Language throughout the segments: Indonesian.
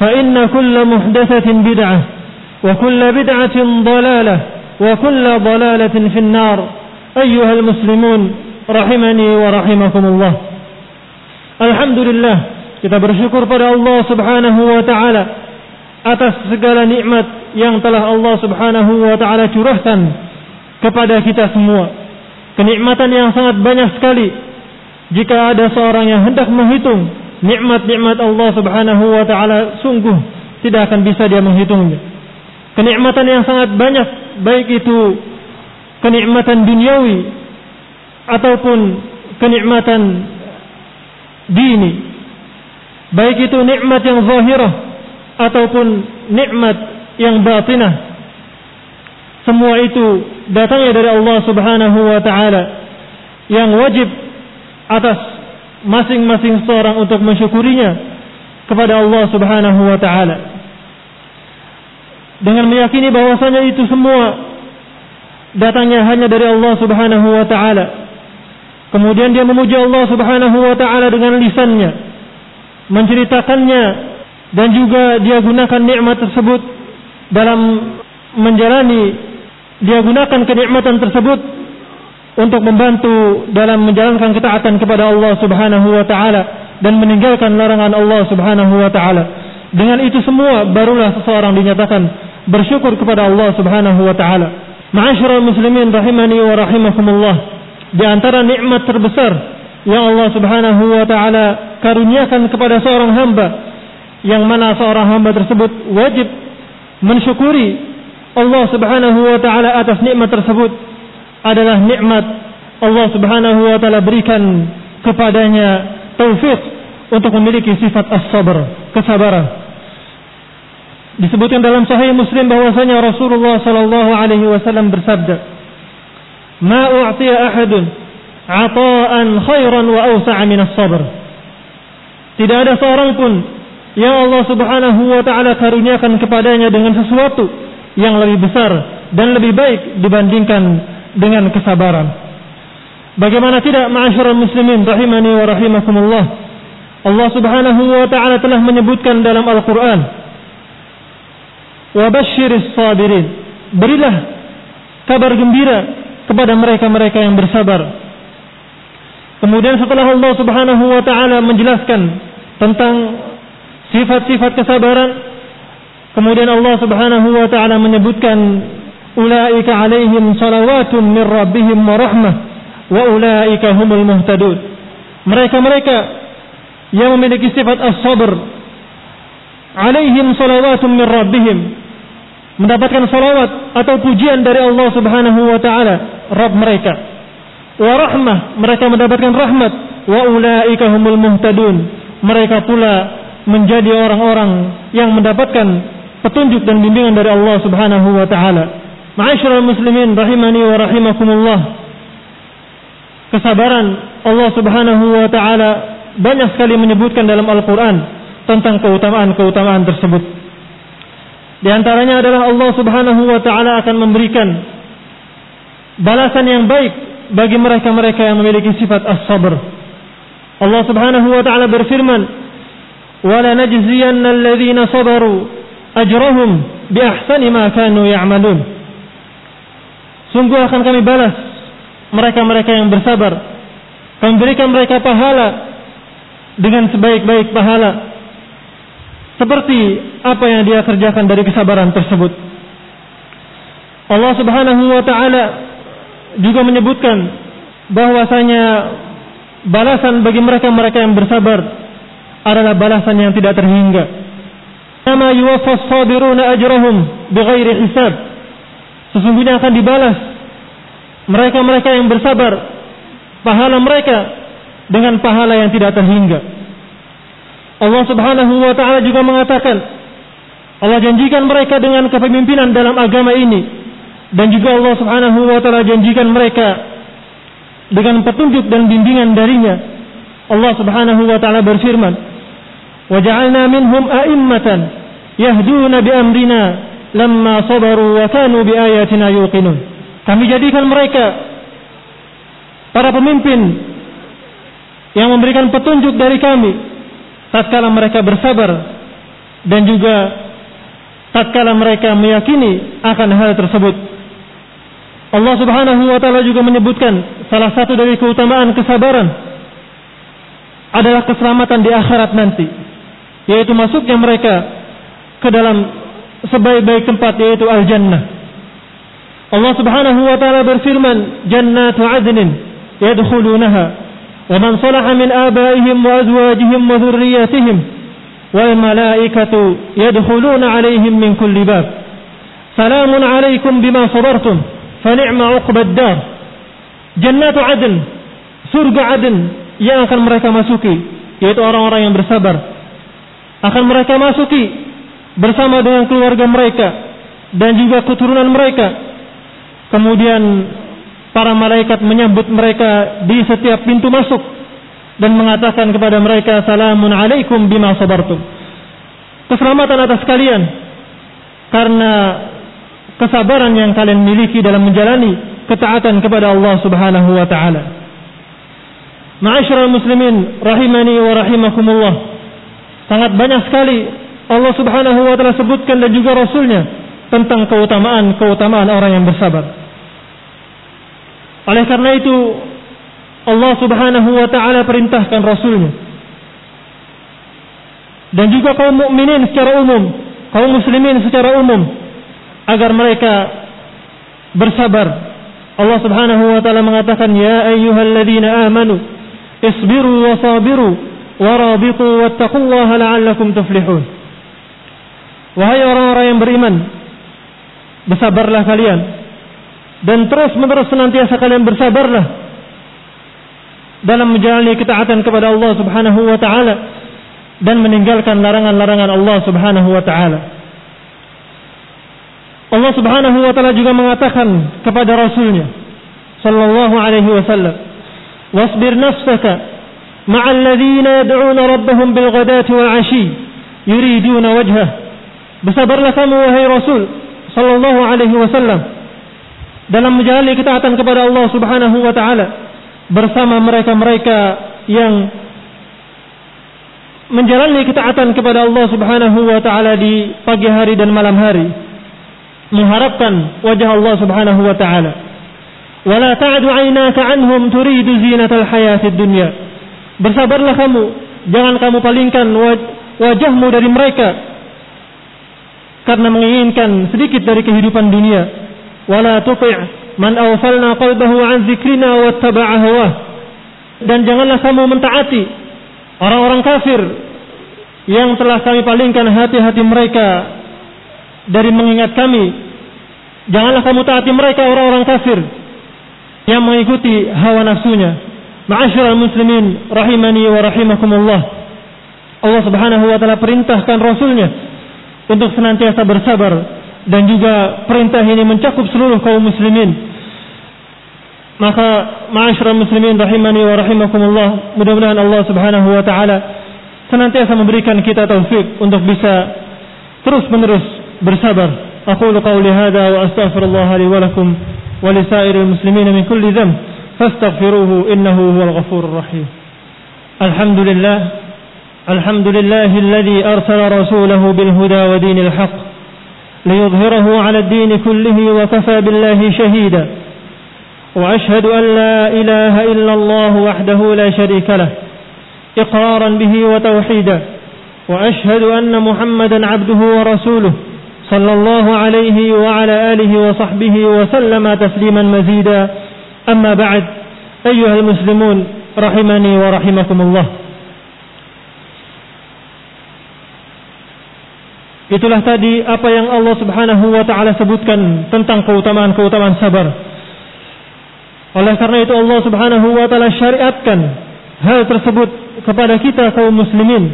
فإن كل محدثة بدعة وكل بدعة ضلالة وكل ضلالة في النار أيها المسلمون rahimani wa rahimakumullah. Alhamdulillah kita bersyukur pada Allah Subhanahu wa taala atas segala nikmat yang telah Allah Subhanahu wa taala curahkan kepada kita semua. Kenikmatan yang sangat banyak sekali. Jika ada seorang yang hendak menghitung nikmat-nikmat Allah Subhanahu wa taala sungguh tidak akan bisa dia menghitungnya. Kenikmatan yang sangat banyak baik itu kenikmatan duniawi ataupun kenikmatan dini. Baik itu nikmat yang zahirah ataupun nikmat yang batinah. Semua itu datangnya dari Allah Subhanahu wa taala yang wajib atas masing-masing seorang untuk mensyukurinya kepada Allah Subhanahu wa taala. Dengan meyakini bahwasanya itu semua datangnya hanya dari Allah Subhanahu wa taala. Kemudian dia memuji Allah Subhanahu wa taala dengan lisannya, menceritakannya dan juga dia gunakan nikmat tersebut dalam menjalani dia gunakan kenikmatan tersebut untuk membantu dalam menjalankan ketaatan kepada Allah Subhanahu wa taala dan meninggalkan larangan Allah Subhanahu wa taala. Dengan itu semua barulah seseorang dinyatakan bersyukur kepada Allah Subhanahu wa taala. Muslimin rahimani wa rahimakumullah. Di antara nikmat terbesar yang Allah Subhanahu wa taala karuniakan kepada seorang hamba yang mana seorang hamba tersebut wajib mensyukuri Allah Subhanahu wa taala atas nikmat tersebut adalah nikmat Allah Subhanahu wa taala berikan kepadanya taufik untuk memiliki sifat as-sabr, kesabaran. Disebutkan dalam Sahih Muslim bahwasanya Rasulullah sallallahu alaihi wasallam bersabda, "Ma u'tiya ahadun 'ata'an khairan wa awsa'a min as-sabr." Tidak ada seorang pun yang Allah Subhanahu wa taala karuniakan kepadanya dengan sesuatu yang lebih besar dan lebih baik dibandingkan dengan kesabaran. Bagaimana tidak ma'asyiral muslimin rahimani wa rahimakumullah. Allah Subhanahu wa taala telah menyebutkan dalam Al-Qur'an Wa basyiris sabirin. Berilah kabar gembira kepada mereka-mereka yang bersabar. Kemudian setelah Allah Subhanahu wa taala menjelaskan tentang sifat-sifat kesabaran, kemudian Allah Subhanahu wa taala menyebutkan salawatun min rabbihim wa rahmah wa ulaika humul muhtadun. Mereka-mereka yang memiliki sifat as-sabr alaihim salawatun min rabbihim mendapatkan salawat atau pujian dari Allah Subhanahu wa taala Rabb mereka. Wa rahmah mereka mendapatkan rahmat. wa ulaika humul muhtadun mereka pula menjadi orang-orang yang mendapatkan petunjuk dan bimbingan dari Allah Subhanahu wa taala Ma'asyiral muslimin rahimani wa rahimakumullah. Kesabaran Allah Subhanahu wa taala banyak sekali menyebutkan dalam Al-Qur'an tentang keutamaan-keutamaan tersebut. Di antaranya adalah Allah Subhanahu wa taala akan memberikan balasan yang baik bagi mereka-mereka yang memiliki sifat as-sabr. Allah Subhanahu wa taala berfirman, "Wala najziyanna alladhina sabaru ajrahum bi ahsani ma kanu ya'malun." Sungguh akan kami balas mereka-mereka yang bersabar. Kami berikan mereka pahala dengan sebaik-baik pahala seperti apa yang dia kerjakan dari kesabaran tersebut. Allah Subhanahu wa taala juga menyebutkan bahwasanya balasan bagi mereka-mereka yang bersabar adalah balasan yang tidak terhingga. Nama yuwaffas sabiruna ajrahum bighairi hisab. Sesungguhnya akan dibalas mereka-mereka yang bersabar pahala mereka dengan pahala yang tidak terhingga. Allah Subhanahu wa taala juga mengatakan Allah janjikan mereka dengan kepemimpinan dalam agama ini dan juga Allah Subhanahu wa taala janjikan mereka dengan petunjuk dan bimbingan darinya. Allah Subhanahu wa taala berfirman, "Wa ja'alna minhum a'immatan yahduna bi amrina lamma sabaru wa kanu bi ayatina yuqinun." Kami jadikan mereka para pemimpin yang memberikan petunjuk dari kami tatkala mereka bersabar dan juga tatkala mereka meyakini akan hal tersebut. Allah Subhanahu wa taala juga menyebutkan salah satu dari keutamaan kesabaran adalah keselamatan di akhirat nanti, yaitu masuknya mereka ke dalam sebaik-baik tempat yaitu al-jannah. Allah Subhanahu wa taala berfirman, "Jannatu 'adnin yadkhulunaha ومن صلح من آبائهم وأزواجهم وذرياتهم والملائكة يدخلون عليهم من كل باب سلام عليكم بما صبرتم فنعم عقب الدار جنات عدن surga Aden yang akan mereka masuki yaitu orang-orang yang bersabar akan mereka masuki bersama dengan keluarga mereka dan juga keturunan mereka kemudian para malaikat menyambut mereka di setiap pintu masuk dan mengatakan kepada mereka salamun alaikum bima sabartum. Keselamatan atas kalian karena kesabaran yang kalian miliki dalam menjalani ketaatan kepada Allah Subhanahu wa taala. Ma'asyiral muslimin rahimani wa rahimakumullah. Sangat banyak sekali Allah Subhanahu wa taala sebutkan dan juga rasulnya tentang keutamaan-keutamaan orang yang bersabar. Oleh karena itu Allah Subhanahu wa taala perintahkan rasulnya dan juga kaum mukminin secara umum, kaum muslimin secara umum agar mereka bersabar. Allah Subhanahu wa taala mengatakan ya ayyuhalladzina amanu isbiru wa sabiru wa rabitu wattaqullaha la'allakum tuflihun. Wahai orang-orang yang beriman, bersabarlah kalian dan terus menerus senantiasa kalian bersabarlah dalam menjalani ketaatan kepada Allah Subhanahu wa taala dan meninggalkan larangan-larangan Allah Subhanahu wa taala. Allah Subhanahu wa taala juga mengatakan kepada rasulnya sallallahu alaihi wasallam, "Wasbir nafsaka ma'al ladzina yad'una rabbahum bil ghadati wal 'ashi yuriduna wajhah." Bersabarlah kamu wahai Rasul sallallahu alaihi wasallam dalam menjalani ketaatan kepada Allah Subhanahu wa taala bersama mereka-mereka yang menjalani ketaatan kepada Allah Subhanahu wa taala di pagi hari dan malam hari mengharapkan wajah Allah Subhanahu wa taala. Wala ta'du 'ainaka 'anhum turidu zinatal hayatid dunya. Bersabarlah kamu jangan kamu palingkan wajahmu dari mereka karena menginginkan sedikit dari kehidupan dunia. Wala tuti' man awfalna qalbahu an dzikrina wattaba'a hawah dan janganlah kamu mentaati orang-orang kafir yang telah kami palingkan hati-hati mereka dari mengingat kami. Janganlah kamu taati mereka orang-orang kafir yang mengikuti hawa nafsunya. Ma'asyiral muslimin rahimani wa rahimakumullah. Allah Subhanahu wa taala perintahkan rasulnya untuk senantiasa bersabar dan juga perintah ini mencakup seluruh kaum muslimin. Maka ma'asyiral muslimin rahimani wa rahimakumullah, mudah-mudahan Allah Subhanahu wa taala senantiasa memberikan kita taufik untuk bisa terus-menerus bersabar. Aku qauli hadza wa astaghfirullah li wa lakum ولسائر المسلمين من كل ذنب فاستغفروه إنه هو الغفور الرحيم الحمد لله الحمد لله الذي أرسل رسوله بالهدى ودين الحق ليظهره على الدين كله وكفى بالله شهيدا. وأشهد أن لا إله إلا الله وحده لا شريك له إقرارا به وتوحيدا. وأشهد أن محمدا عبده ورسوله صلى الله عليه وعلى آله وصحبه وسلم تسليما مزيدا. أما بعد أيها المسلمون رحمني ورحمكم الله. Itulah tadi apa yang Allah Subhanahu wa taala sebutkan tentang keutamaan-keutamaan sabar. Oleh karena itu Allah Subhanahu wa taala syariatkan hal tersebut kepada kita kaum muslimin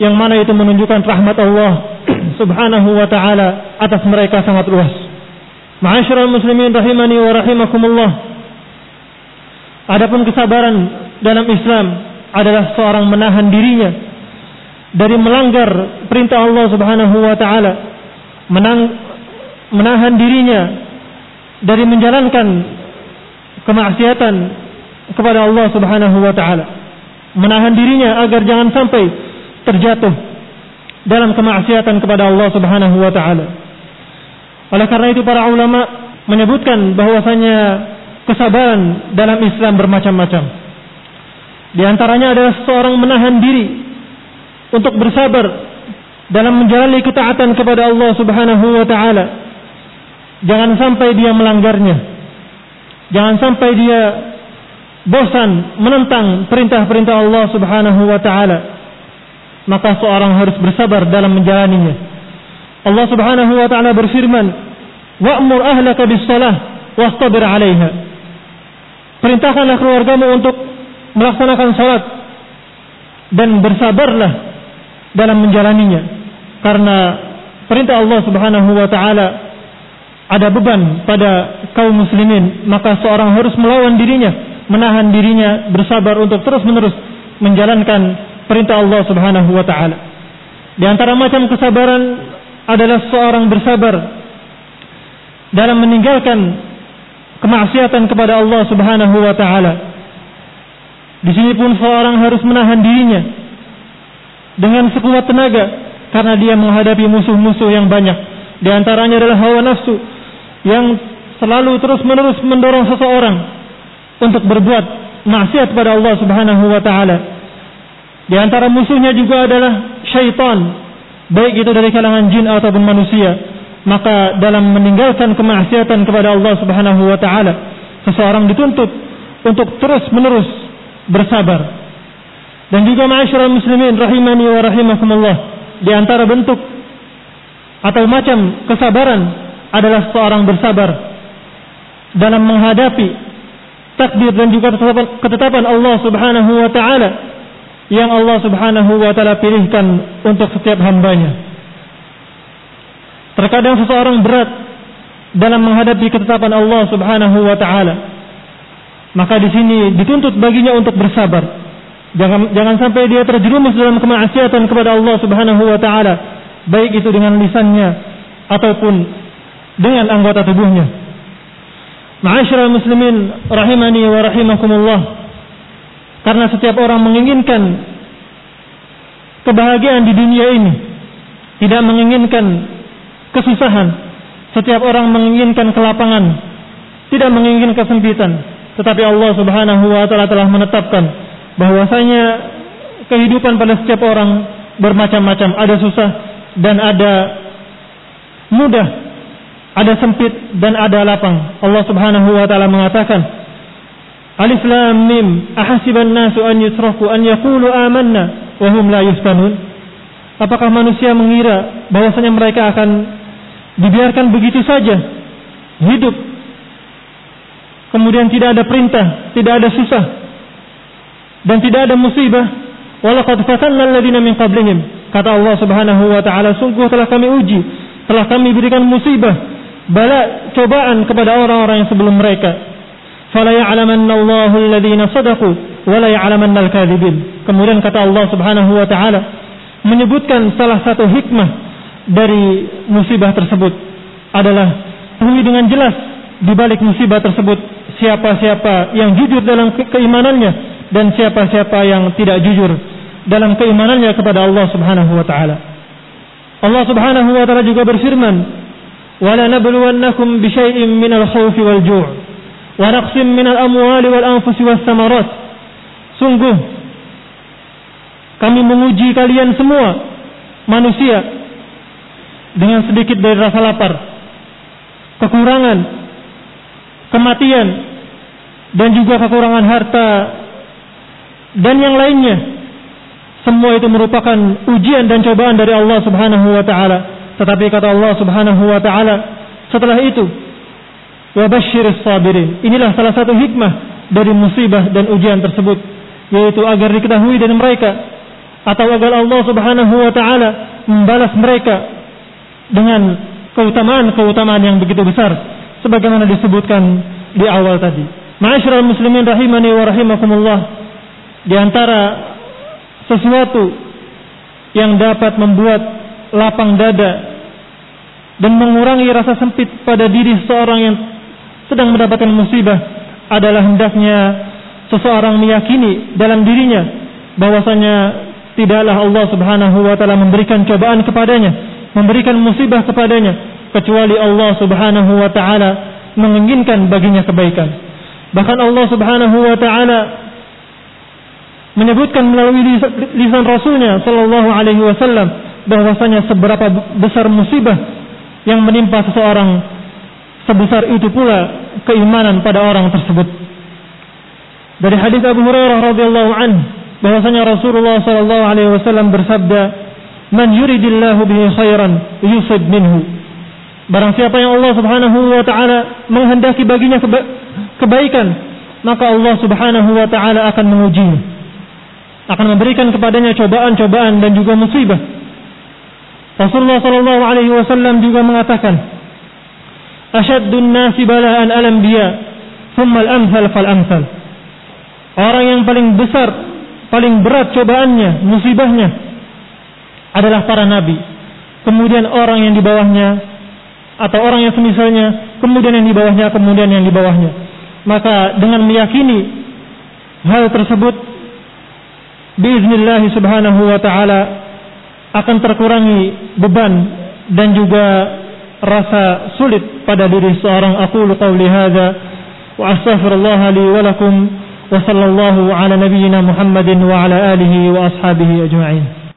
yang mana itu menunjukkan rahmat Allah Subhanahu wa taala atas mereka sangat luas. Ma'asyiral muslimin rahimani wa rahimakumullah. Adapun kesabaran dalam Islam adalah seorang menahan dirinya dari melanggar perintah Allah Subhanahu wa taala, menahan dirinya dari menjalankan kemaksiatan kepada Allah Subhanahu wa taala. Menahan dirinya agar jangan sampai terjatuh dalam kemaksiatan kepada Allah Subhanahu wa taala. Oleh karena itu para ulama menyebutkan bahwasanya kesabaran dalam Islam bermacam-macam. Di antaranya adalah seorang menahan diri untuk bersabar dalam menjalani ketaatan kepada Allah Subhanahu wa taala. Jangan sampai dia melanggarnya. Jangan sampai dia bosan menentang perintah-perintah Allah Subhanahu wa taala. Maka seorang harus bersabar dalam menjalaninya. Allah Subhanahu wa taala berfirman, "Wa'mur ahlaka bis-shalah wastabir 'alaiha." Perintahkanlah keluargamu untuk melaksanakan salat dan bersabarlah dalam menjalaninya. Karena perintah Allah Subhanahu wa taala ada beban pada kaum muslimin, maka seorang harus melawan dirinya, menahan dirinya, bersabar untuk terus-menerus menjalankan perintah Allah Subhanahu wa taala. Di antara macam kesabaran adalah seorang bersabar dalam meninggalkan kemaksiatan kepada Allah Subhanahu wa taala. Di sini pun seorang harus menahan dirinya dengan sekuat tenaga karena dia menghadapi musuh-musuh yang banyak. Di antaranya adalah hawa nafsu yang selalu terus-menerus mendorong seseorang untuk berbuat maksiat pada Allah Subhanahu wa taala. Di antara musuhnya juga adalah syaitan, baik itu dari kalangan jin ataupun manusia. Maka dalam meninggalkan kemaksiatan kepada Allah Subhanahu wa taala, seseorang dituntut untuk terus-menerus bersabar. Dan juga ma'asyiral muslimin rahimani wa rahimakumullah, di antara bentuk atau macam kesabaran adalah seorang bersabar dalam menghadapi takdir dan juga ketetapan Allah Subhanahu wa taala yang Allah Subhanahu wa taala pilihkan untuk setiap hambanya. Terkadang seseorang berat dalam menghadapi ketetapan Allah Subhanahu wa taala. Maka di sini dituntut baginya untuk bersabar. Jangan jangan sampai dia terjerumus dalam kemaksiatan kepada Allah Subhanahu wa taala, baik itu dengan lisannya ataupun dengan anggota tubuhnya. Ma'asyiral muslimin rahimani wa rahimakumullah. Karena setiap orang menginginkan kebahagiaan di dunia ini, tidak menginginkan kesusahan. Setiap orang menginginkan kelapangan, tidak menginginkan kesempitan. Tetapi Allah Subhanahu wa taala telah menetapkan bahwasanya kehidupan pada setiap orang bermacam-macam, ada susah dan ada mudah ada sempit dan ada lapang. Allah Subhanahu wa taala mengatakan, Alif Lam Mim, ahasiban nasu an yutraku an yaqulu amanna wa hum la yuftanun? Apakah manusia mengira bahwasanya mereka akan dibiarkan begitu saja hidup kemudian tidak ada perintah, tidak ada susah dan tidak ada musibah? Walaqad fatanna alladziina min qablihim. Kata Allah Subhanahu wa taala, sungguh telah kami uji, telah kami berikan musibah bala cobaan kepada orang-orang yang sebelum mereka. Fala ya'lamanna Allahu alladhina sadaqu wa la ya'lamanna al-kadhibin. Kemudian kata Allah Subhanahu wa taala menyebutkan salah satu hikmah dari musibah tersebut adalah ketahui dengan jelas di balik musibah tersebut siapa-siapa yang jujur dalam keimanannya dan siapa-siapa yang tidak jujur dalam keimanannya kepada Allah Subhanahu wa taala. Allah Subhanahu wa taala juga berfirman, "Wa la nabluwannakum bi syai'in minal khawfi wal ju' wa naqsim minal amwali wal anfusi was samarat." Sungguh kami menguji kalian semua manusia dengan sedikit dari rasa lapar, kekurangan, kematian, dan juga kekurangan harta dan yang lainnya semua itu merupakan ujian dan cobaan dari Allah Subhanahu wa taala. Tetapi kata Allah Subhanahu wa taala, setelah itu wabashshiris sabirin. Inilah salah satu hikmah dari musibah dan ujian tersebut, yaitu agar diketahui dari mereka atau agar Allah Subhanahu wa taala membalas mereka dengan keutamaan-keutamaan yang begitu besar sebagaimana disebutkan di awal tadi. Ma'asyiral muslimin rahimani wa rahimakumullah. Di antara sesuatu yang dapat membuat lapang dada dan mengurangi rasa sempit pada diri seorang yang sedang mendapatkan musibah adalah hendaknya seseorang meyakini dalam dirinya bahwasanya tidaklah Allah Subhanahu wa taala memberikan cobaan kepadanya, memberikan musibah kepadanya kecuali Allah Subhanahu wa taala menginginkan baginya kebaikan. Bahkan Allah Subhanahu wa taala menyebutkan melalui lisan Rasulnya Shallallahu Alaihi Wasallam bahwasanya seberapa besar musibah yang menimpa seseorang sebesar itu pula keimanan pada orang tersebut. Dari hadis Abu Hurairah radhiyallahu anhu bahwasanya Rasulullah Shallallahu Alaihi Wasallam bersabda, "Man yuridillahu bihi khairan yusib minhu." Barang siapa yang Allah Subhanahu wa taala menghendaki baginya keba kebaikan, maka Allah Subhanahu wa taala akan mengujinya akan memberikan kepadanya cobaan-cobaan dan juga musibah. Rasulullah sallallahu alaihi wasallam juga mengatakan, "Asyaddun nasi bala'an al-anbiya, thumma al-amsal fal-amsal." Orang yang paling besar, paling berat cobaannya, musibahnya adalah para nabi. Kemudian orang yang di bawahnya atau orang yang semisalnya, kemudian yang di bawahnya, kemudian yang di bawahnya. Maka dengan meyakini hal tersebut biiznillah subhanahu wa taala akan terkurangi beban dan juga rasa sulit pada diri seorang. Aqulu qawli hadza wa astaghfirullah li wa wa sallallahu ala nabiyyina Muhammadin wa ala alihi wa ashabihi ajma'in